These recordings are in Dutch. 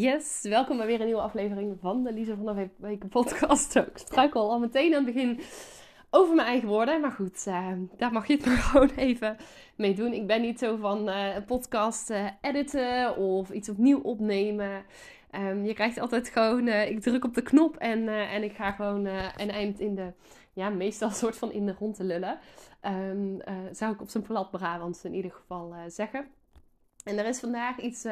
Yes, welkom bij weer een nieuwe aflevering van de Lisa van der Weken podcast. Ik struikel al meteen aan het begin over mijn eigen woorden. Maar goed, uh, daar mag je het maar gewoon even mee doen. Ik ben niet zo van uh, een podcast uh, editen of iets opnieuw opnemen. Um, je krijgt altijd gewoon, ik druk op de knop en, en ik ga gewoon een eind in de, ja, meestal soort van in de rond te lullen. Um, zou ik op zijn plat Brabants in ieder geval zeggen. En er is vandaag iets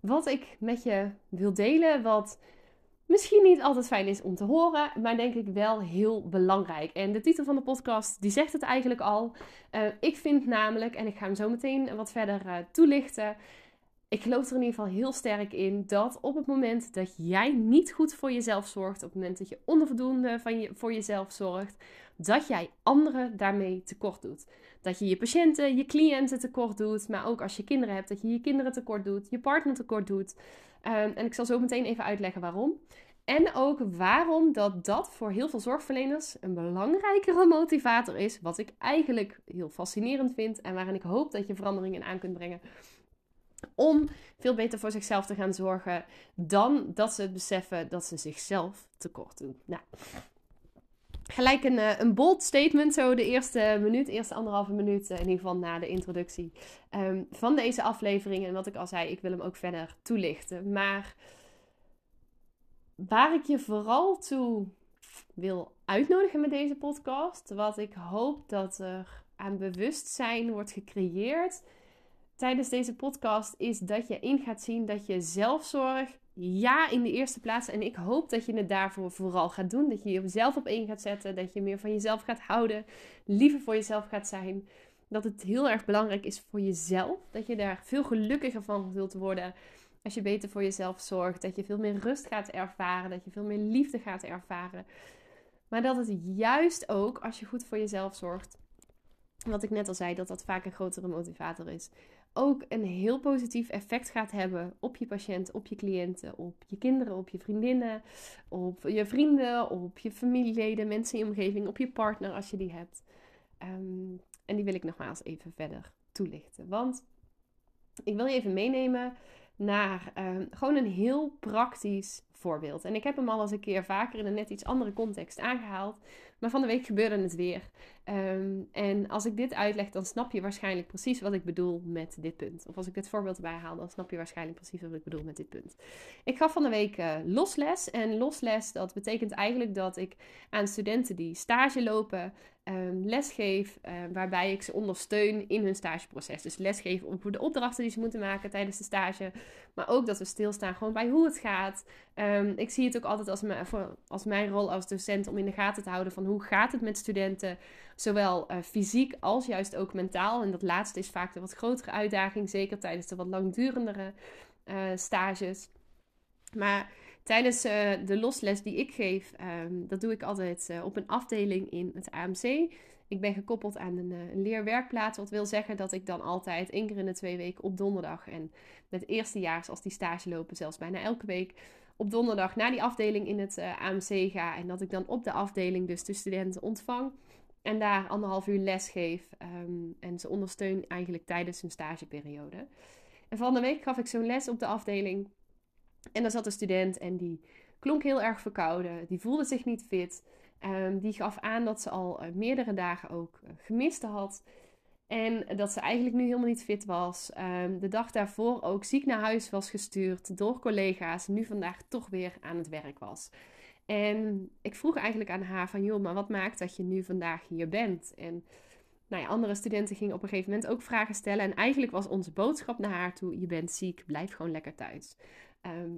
wat ik met je wil delen, wat misschien niet altijd fijn is om te horen, maar denk ik wel heel belangrijk. En de titel van de podcast, die zegt het eigenlijk al. Uh, ik vind namelijk, en ik ga hem zo meteen wat verder uh, toelichten. Ik geloof er in ieder geval heel sterk in dat op het moment dat jij niet goed voor jezelf zorgt, op het moment dat je onvoldoende van je, voor jezelf zorgt, dat jij anderen daarmee tekort doet. Dat je je patiënten, je cliënten tekort doet, maar ook als je kinderen hebt, dat je je kinderen tekort doet, je partner tekort doet. Um, en ik zal zo meteen even uitleggen waarom. En ook waarom dat dat voor heel veel zorgverleners een belangrijkere motivator is. Wat ik eigenlijk heel fascinerend vind en waarin ik hoop dat je veranderingen aan kunt brengen. Om veel beter voor zichzelf te gaan zorgen dan dat ze het beseffen dat ze zichzelf tekort doen. Nou, gelijk een, eh, een bold statement, zo de eerste minuut, eerste anderhalve minuut, eh, in ieder geval na de introductie ehm, van deze aflevering. En wat ik al zei, ik wil hem ook verder toelichten. Maar waar ik je vooral toe wil uitnodigen met deze podcast, wat ik hoop dat er aan bewustzijn wordt gecreëerd tijdens deze podcast, is dat je in gaat zien dat je zelfzorg ja in de eerste plaats. En ik hoop dat je het daarvoor vooral gaat doen. Dat je jezelf op één gaat zetten. Dat je meer van jezelf gaat houden. Liever voor jezelf gaat zijn. Dat het heel erg belangrijk is voor jezelf. Dat je daar veel gelukkiger van zult worden. Als je beter voor jezelf zorgt. Dat je veel meer rust gaat ervaren. Dat je veel meer liefde gaat ervaren. Maar dat het juist ook, als je goed voor jezelf zorgt. Wat ik net al zei, dat dat vaak een grotere motivator is ook een heel positief effect gaat hebben op je patiënt, op je cliënten, op je kinderen, op je vriendinnen, op je vrienden, op je familieleden, mensen in je omgeving, op je partner als je die hebt. Ehm, en die wil ik nogmaals even verder toelichten. Want ik wil je even meenemen naar um, gewoon een heel praktisch voorbeeld. En ik heb hem al eens een keer vaker in een net iets andere context aangehaald. Maar van de week gebeurde het weer. Ehm, en als ik dit uitleg, dan snap je waarschijnlijk precies wat ik bedoel met dit punt. Of als ik dit voorbeeld erbij haal, dan snap je waarschijnlijk precies wat ik bedoel met dit punt. Ik gaf van de week uh, losles. En losles, dat betekent eigenlijk dat ik aan studenten die stage lopen, um, lesgeef. Uh, waarbij ik ze ondersteun in hun stageproces. Dus lesgeven op de opdrachten die ze moeten maken tijdens de stage. Maar ook dat we stilstaan gewoon bij hoe het gaat. Ik zie het ook altijd als, mijn, als mijn rol als docent om in de gaten te houden van hoe gaat het met studenten. Zowel uh, fysiek als juist ook mentaal. En dat laatste is vaak de wat grotere uitdaging. Zeker tijdens de wat langdurendere uh, stages. Maar tijdens uh, de losles die ik geef, um, dat doe ik altijd op een afdeling in het AMC. Ik ben gekoppeld aan een, leerwerkplaats. Wat wil zeggen dat ik dan altijd één keer in de twee weken op donderdag en met eerstejaars als die stage lopen, zelfs bijna elke week op donderdag naar die afdeling in het AMC ga. En dat ik dan op de afdeling dus de studenten ontvang. En daar anderhalf uur les geef. Um, en ze ondersteun eigenlijk tijdens hun stageperiode. En van de week gaf ik zo'n les op de afdeling. En daar zat een student en die klonk heel erg verkouden. Die voelde zich niet fit. Um, die gaf aan dat ze al uh, meerdere dagen ook uh, gemist had. En dat ze eigenlijk nu helemaal niet fit was. Ehm, de dag daarvoor ook ziek naar huis was gestuurd door collega's. Nu vandaag toch weer aan het werk was. En ik vroeg eigenlijk aan haar van, joh, maar wat maakt dat je nu vandaag hier bent? En nou ja, andere studenten gingen op een gegeven moment ook vragen stellen. En eigenlijk was onze boodschap naar haar toe, je bent ziek, blijf gewoon lekker thuis. Ehm,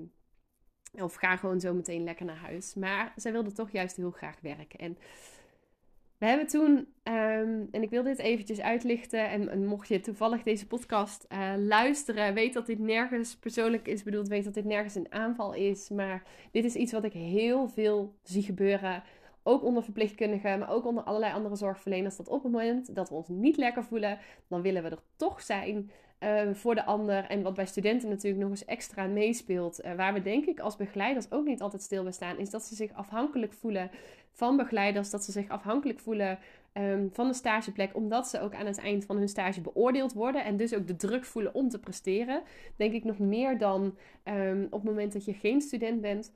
of ga gewoon zo meteen lekker naar huis. Maar zij wilde toch juist heel graag werken. En we hebben toen, ehm, en ik wil dit eventjes uitlichten. En, mocht je toevallig deze podcast uh, luisteren, weet dat dit nergens persoonlijk is bedoeld. Weet dat dit nergens een aanval is. Maar dit is iets wat ik heel veel zie gebeuren. Ook onder verpleegkundigen, maar ook onder allerlei andere zorgverleners. Dat op het moment dat we ons niet lekker voelen, dan willen we er toch zijn. Ehm, voor de ander. En wat bij studenten natuurlijk nog eens extra meespeelt, uh, waar we denk ik als begeleiders ook niet altijd stil bij staan, is dat ze zich afhankelijk voelen van begeleiders, dat ze zich afhankelijk voelen ehm, van de stageplek, omdat ze ook aan het eind van hun stage beoordeeld worden en dus ook de druk voelen om te presteren. Denk ik nog meer dan ehm, op het moment dat je geen student bent.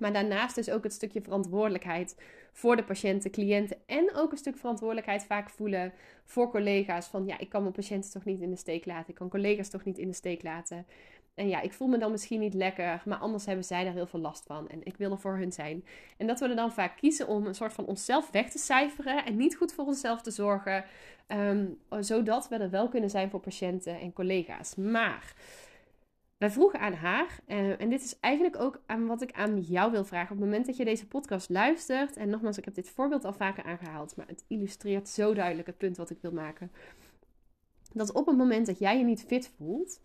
Maar daarnaast dus ook het stukje verantwoordelijkheid voor de patiënten, cliënten en ook een stuk verantwoordelijkheid vaak voelen voor collega's. Van ja, ik kan mijn patiënten toch niet in de steek laten. Ik kan collega's toch niet in de steek laten. En ja, ik voel me dan misschien niet lekker, maar anders hebben zij daar heel veel last van. En ik wil er voor hun zijn. En dat we er dan vaak kiezen om een soort van onszelf weg te cijferen en niet goed voor onszelf te zorgen. Ehm, zodat we er wel kunnen zijn voor patiënten en collega's. Maar wij vroegen aan haar, uh, en dit is eigenlijk ook aan wat ik aan jou wil vragen. Op het moment dat je deze podcast luistert, en nogmaals, ik heb dit voorbeeld al vaker aangehaald, maar het illustreert zo duidelijk het punt wat ik wil maken. Dat op het moment dat jij je niet fit voelt,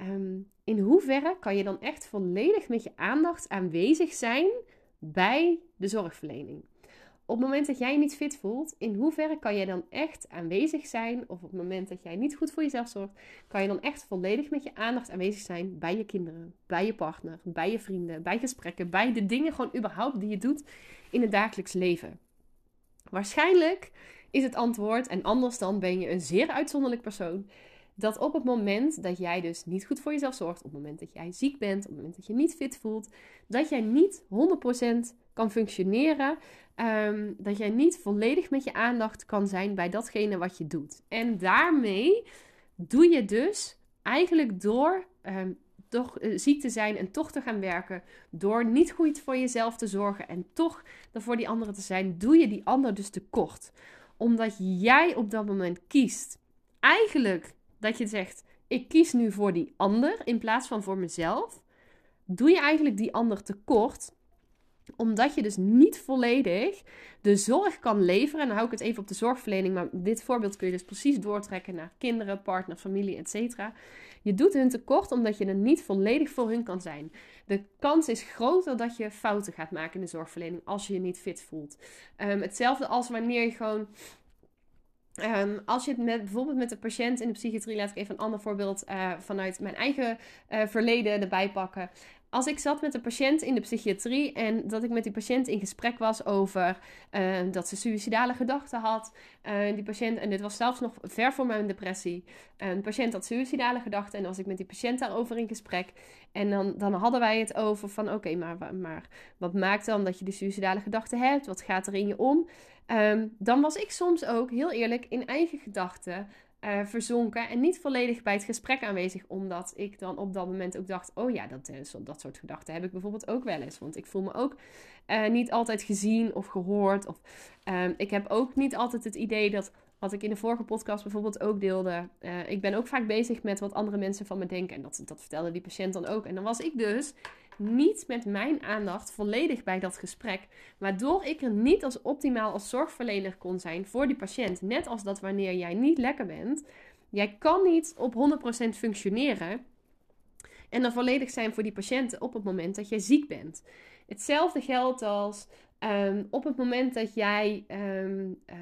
um, in hoeverre kan je dan echt volledig met je aandacht aanwezig zijn bij de zorgverlening? Op het moment dat jij je niet fit voelt, in hoeverre kan jij dan echt aanwezig zijn? Of op het moment dat jij niet goed voor jezelf zorgt, kan je dan echt volledig met je aandacht aanwezig zijn bij je kinderen, bij je partner, bij je vrienden, bij gesprekken, bij de dingen gewoon überhaupt die je doet in het dagelijks leven? Waarschijnlijk is het antwoord, en anders dan ben je een zeer uitzonderlijk persoon, dat op het moment dat jij dus niet goed voor jezelf zorgt, op het moment dat jij ziek bent, op het moment dat je niet fit voelt, dat jij niet 100% kan functioneren Ehm, dat jij niet volledig met je aandacht kan zijn bij datgene wat je doet. En daarmee doe je dus eigenlijk door um, toch uh, ziek te zijn en toch te gaan werken, door niet goed voor jezelf te zorgen en toch er voor die anderen te zijn, doe je die ander dus tekort. Omdat jij op dat moment kiest. Eigenlijk dat je zegt: ik kies nu voor die ander in plaats van voor mezelf. Doe je eigenlijk die ander tekort omdat je dus niet volledig de zorg kan leveren. En dan hou ik het even op de zorgverlening. Maar dit voorbeeld kun je dus precies doortrekken naar kinderen, partner, familie, etc. Je doet hun tekort omdat je er niet volledig voor hun kan zijn. De kans is groter dat je fouten gaat maken in de zorgverlening als je je niet fit voelt. Um, hetzelfde als wanneer je gewoon Um, als je het met, bijvoorbeeld met de patiënt in de psychiatrie, laat ik even een ander voorbeeld uh, vanuit mijn eigen uh, verleden erbij pakken als ik zat met een patiënt in de psychiatrie en dat ik met die patiënt in gesprek was over uh, dat ze suïcidale gedachten had. Die patiënt, en dit was zelfs nog ver voor mijn depressie. Een patiënt had suïcidale gedachten en was ik met die patiënt daarover in gesprek. En dan, dan hadden wij het over van oké, maar, maar wat maakt dan dat je die suïcidale gedachten hebt? Wat gaat er in je om? Um, dan was ik soms ook heel eerlijk in eigen gedachten uh, verzonken en niet volledig bij het gesprek aanwezig, omdat ik dan op dat moment ook dacht: oh ja, dat, uh, dat soort gedachten heb ik bijvoorbeeld ook wel eens. Want ik voel me ook uh, niet altijd gezien of gehoord. Of ehm, ik heb ook niet altijd het idee dat. Wat ik in de vorige podcast bijvoorbeeld ook deelde. ik ben ook vaak bezig met wat andere mensen van me denken. En dat, dat vertelde die patiënt dan ook. En dan was ik dus niet met mijn aandacht volledig bij dat gesprek. Waardoor ik er niet als optimaal als zorgverlener kon zijn voor die patiënt. Net als dat wanneer jij niet lekker bent. Jij kan niet op 100% functioneren. En dan volledig zijn voor die patiënten op het moment dat jij ziek bent. Hetzelfde geldt als ehm, op het moment dat jij um, uh,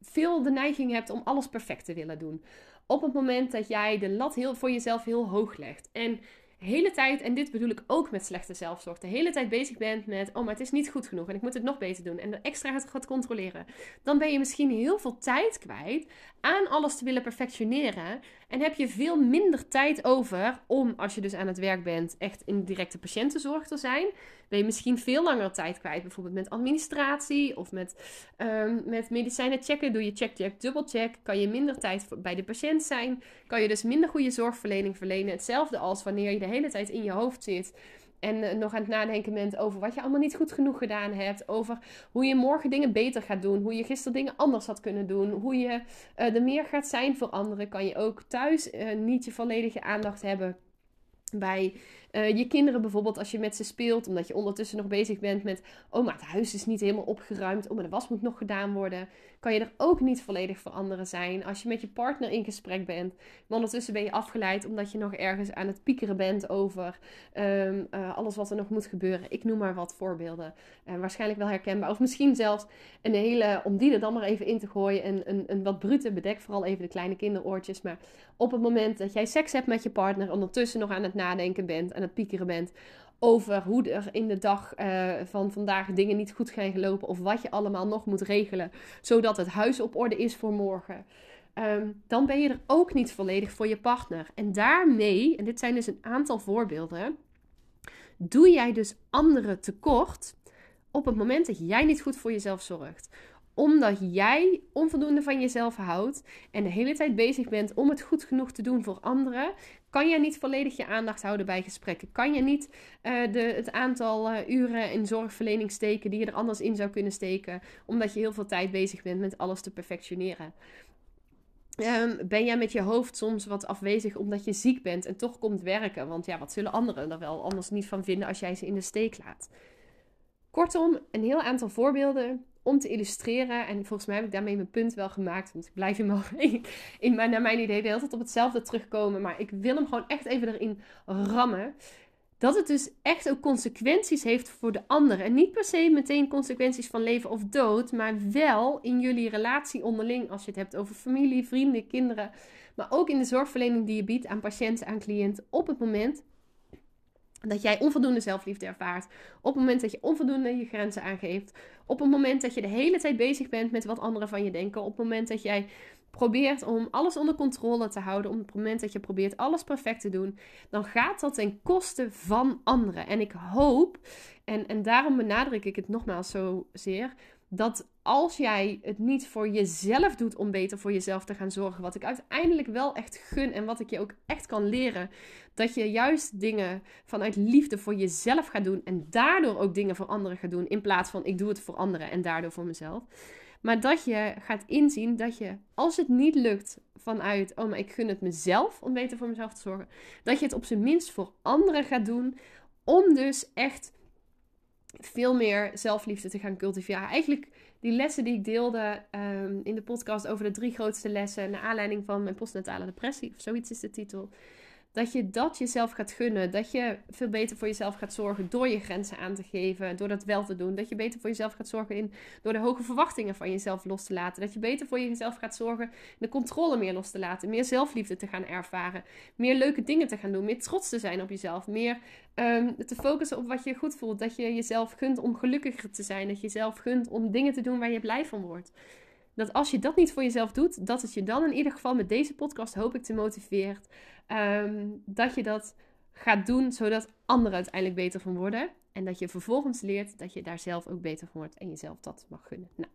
veel de neiging hebt om alles perfect te willen doen. Op het moment dat jij de lat heel, voor jezelf heel hoog legt. En hele tijd, en dit bedoel ik ook met slechte zelfzorg, de hele tijd bezig bent met, oh maar het is niet goed genoeg en ik moet het nog beter doen en er extra gaat, gaat controleren, dan ben je misschien heel veel tijd kwijt aan alles te willen perfectioneren en heb je veel minder tijd over om, als je dus aan het werk bent, echt in directe patiëntenzorg te zijn. Ben je misschien veel langer tijd kwijt. Bijvoorbeeld met administratie of met, um, met medicijnen checken. Doe je check, check, dubbel check. Kan je minder tijd bij de patiënt zijn. Kan je dus minder goede zorgverlening verlenen. Hetzelfde als wanneer je de hele tijd in je hoofd zit. En eh, nog aan het nadenken bent over wat je allemaal niet goed genoeg gedaan hebt. Over hoe je morgen dingen beter gaat doen. Hoe je gisteren dingen anders had kunnen doen. Hoe je uh, er meer gaat zijn voor anderen. Kan je ook thuis uh, niet je volledige aandacht hebben bij uh, je kinderen bijvoorbeeld, als je met ze speelt, omdat je ondertussen nog bezig bent met, oh, maar het huis is niet helemaal opgeruimd, oh, maar de was moet nog gedaan worden, kan je er ook niet volledig voor anderen zijn. Als je met je partner in gesprek bent, maar ondertussen ben je afgeleid omdat je nog ergens aan het piekeren bent over um, uh, alles wat er nog moet gebeuren. Ik noem maar wat voorbeelden. Uh, waarschijnlijk wel herkenbaar. Of misschien zelfs een hele, om die er dan maar even in te gooien, een, een, een wat brute bedek, vooral even de kleine kinderoortjes. Maar op het moment dat jij seks hebt met je partner, ondertussen nog aan het nadenken bent aan het piekeren bent over hoe er in de dag uh, van vandaag dingen niet goed gaan gelopen of wat je allemaal nog moet regelen, zodat het huis op orde is voor morgen. Um, dan ben je er ook niet volledig voor je partner. En daarmee, en dit zijn dus een aantal voorbeelden, doe jij dus anderen tekort op het moment dat jij niet goed voor jezelf zorgt omdat jij onvoldoende van jezelf houdt en de hele tijd bezig bent om het goed genoeg te doen voor anderen, kan je niet volledig je aandacht houden bij gesprekken. Kan je niet uh, de, het aantal uh, uren in zorgverlening steken die je er anders in zou kunnen steken, omdat je heel veel tijd bezig bent met alles te perfectioneren. Um, ben jij met je hoofd soms wat afwezig omdat je ziek bent en toch komt werken? Want ja, wat zullen anderen er wel anders niet van vinden als jij ze in de steek laat? Kortom, een heel aantal voorbeelden om te illustreren. En volgens mij heb ik daarmee mijn punt wel gemaakt. Want ik blijf in mijn, in mijn, naar mijn idee de tijd op hetzelfde terugkomen. Maar ik wil hem gewoon echt even erin rammen. Dat het dus echt ook consequenties heeft voor de ander. En niet per se meteen consequenties van leven of dood. Maar wel in jullie relatie onderling. Als je het hebt over familie, vrienden, kinderen. Maar ook in de zorgverlening die je biedt aan patiënten, aan cliënten. Op het moment dat jij onvoldoende zelfliefde ervaart. Op het moment dat je onvoldoende je grenzen aangeeft. Op het moment dat je de hele tijd bezig bent met wat anderen van je denken. Op het moment dat jij probeert om alles onder controle te houden. Op het moment dat je probeert alles perfect te doen. Dan gaat dat ten koste van anderen. En ik hoop, en, en daarom benadruk ik het nogmaals zozeer dat als jij het niet voor jezelf doet om beter voor jezelf te gaan zorgen, wat ik uiteindelijk wel echt gun en wat ik je ook echt kan leren, dat je juist dingen vanuit liefde voor jezelf gaat doen en daardoor ook dingen voor anderen gaat doen, in plaats van ik doe het voor anderen en daardoor voor mezelf. Maar dat je gaat inzien dat je, als het niet lukt vanuit, oh maar ik gun het mezelf om beter voor mezelf te zorgen, dat je het op zijn minst voor anderen gaat doen, om dus echt veel meer zelfliefde te gaan cultiveren. Eigenlijk die lessen die ik deelde um, in de podcast over de drie grootste lessen, naar aanleiding van mijn postnatale depressie, of zoiets is de titel. Dat je dat jezelf gaat gunnen. Dat je veel beter voor jezelf gaat zorgen door je grenzen aan te geven. Door dat wel te doen. Dat je beter voor jezelf gaat zorgen in, door de hoge verwachtingen van jezelf los te laten. Dat je beter voor jezelf gaat zorgen de controle meer los te laten. Meer zelfliefde te gaan ervaren. Meer leuke dingen te gaan doen. Meer trots te zijn op jezelf. Meer um, te focussen op wat je goed voelt. Dat je jezelf gunt om gelukkiger te zijn. Dat je jezelf gunt om dingen te doen waar je blij van wordt dat als je dat niet voor jezelf doet, dat het je dan in ieder geval met deze podcast hoop ik te motiveert. Um, dat je dat gaat doen zodat anderen uiteindelijk beter van worden. En dat je vervolgens leert dat je daar zelf ook beter van wordt en jezelf dat mag gunnen. Nou,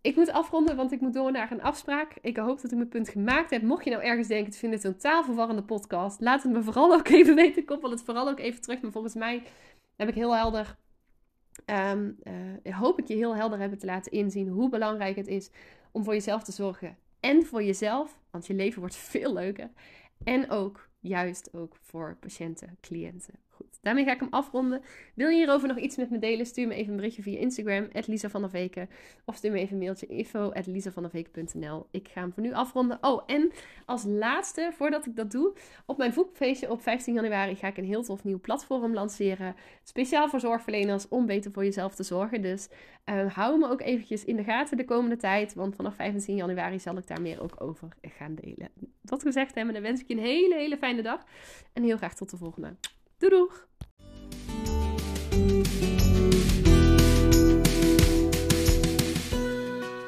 ik moet afronden, want ik moet door naar een afspraak. Ik hoop dat ik mijn punt gemaakt heb. Mocht je nou ergens denken, ik vind het een totaal verwarrende podcast, laat het me vooral ook even weten. Koppel het vooral ook even terug. Maar volgens mij heb ik heel helder Um, hoop ik je heel helder hebben te laten inzien hoe belangrijk het is om voor jezelf te zorgen. En voor jezelf, want je leven wordt veel leuker. En ook, juist ook voor patiënten, cliënten. Daarmee ga ik hem afronden. Wil je hierover nog iets met me delen? Stuur me even een berichtje via Instagram, Lisa van der Veken. Of stuur me even een mailtje, info Ik ga hem voor nu afronden. Oh, en als laatste, voordat ik dat doe, op mijn voetfeestje op 15 januari ga ik een heel tof nieuw platform lanceren. Speciaal voor zorgverleners om beter voor jezelf te zorgen. Dus uh, hou me ook eventjes in de gaten de komende tijd. Want vanaf 15 januari zal ik daar meer ook over gaan delen. Dat gezegd hebben, dan wens ik je een hele, hele fijne dag. En heel graag tot de volgende. Doei doeg!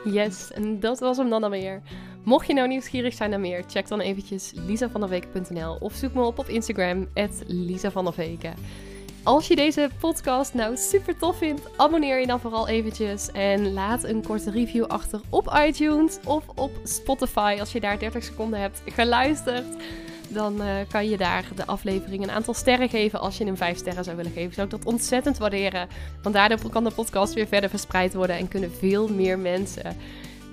Yes, en dat was hem dan alweer. Mocht je nou nieuwsgierig zijn naar meer, check dan eventjes lisavanderweken.nl of zoek me op op Instagram, Lisa Als je deze podcast nou super tof vindt, abonneer je dan vooral eventjes en laat een korte review achter op iTunes of op Spotify als je daar 30 seconden hebt geluisterd dan uh, kan je daar de aflevering een aantal sterren geven. Als je hem 5 sterren zou willen geven, zou ik dat ontzettend waarderen. Want daardoor kan de podcast weer verder verspreid worden en kunnen veel meer mensen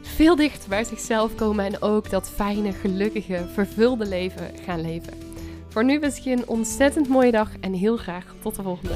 veel dichter bij zichzelf komen en ook dat fijne, gelukkige, vervulde leven gaan leven. Voor nu wens ik je een ontzettend mooie dag en heel graag tot de volgende.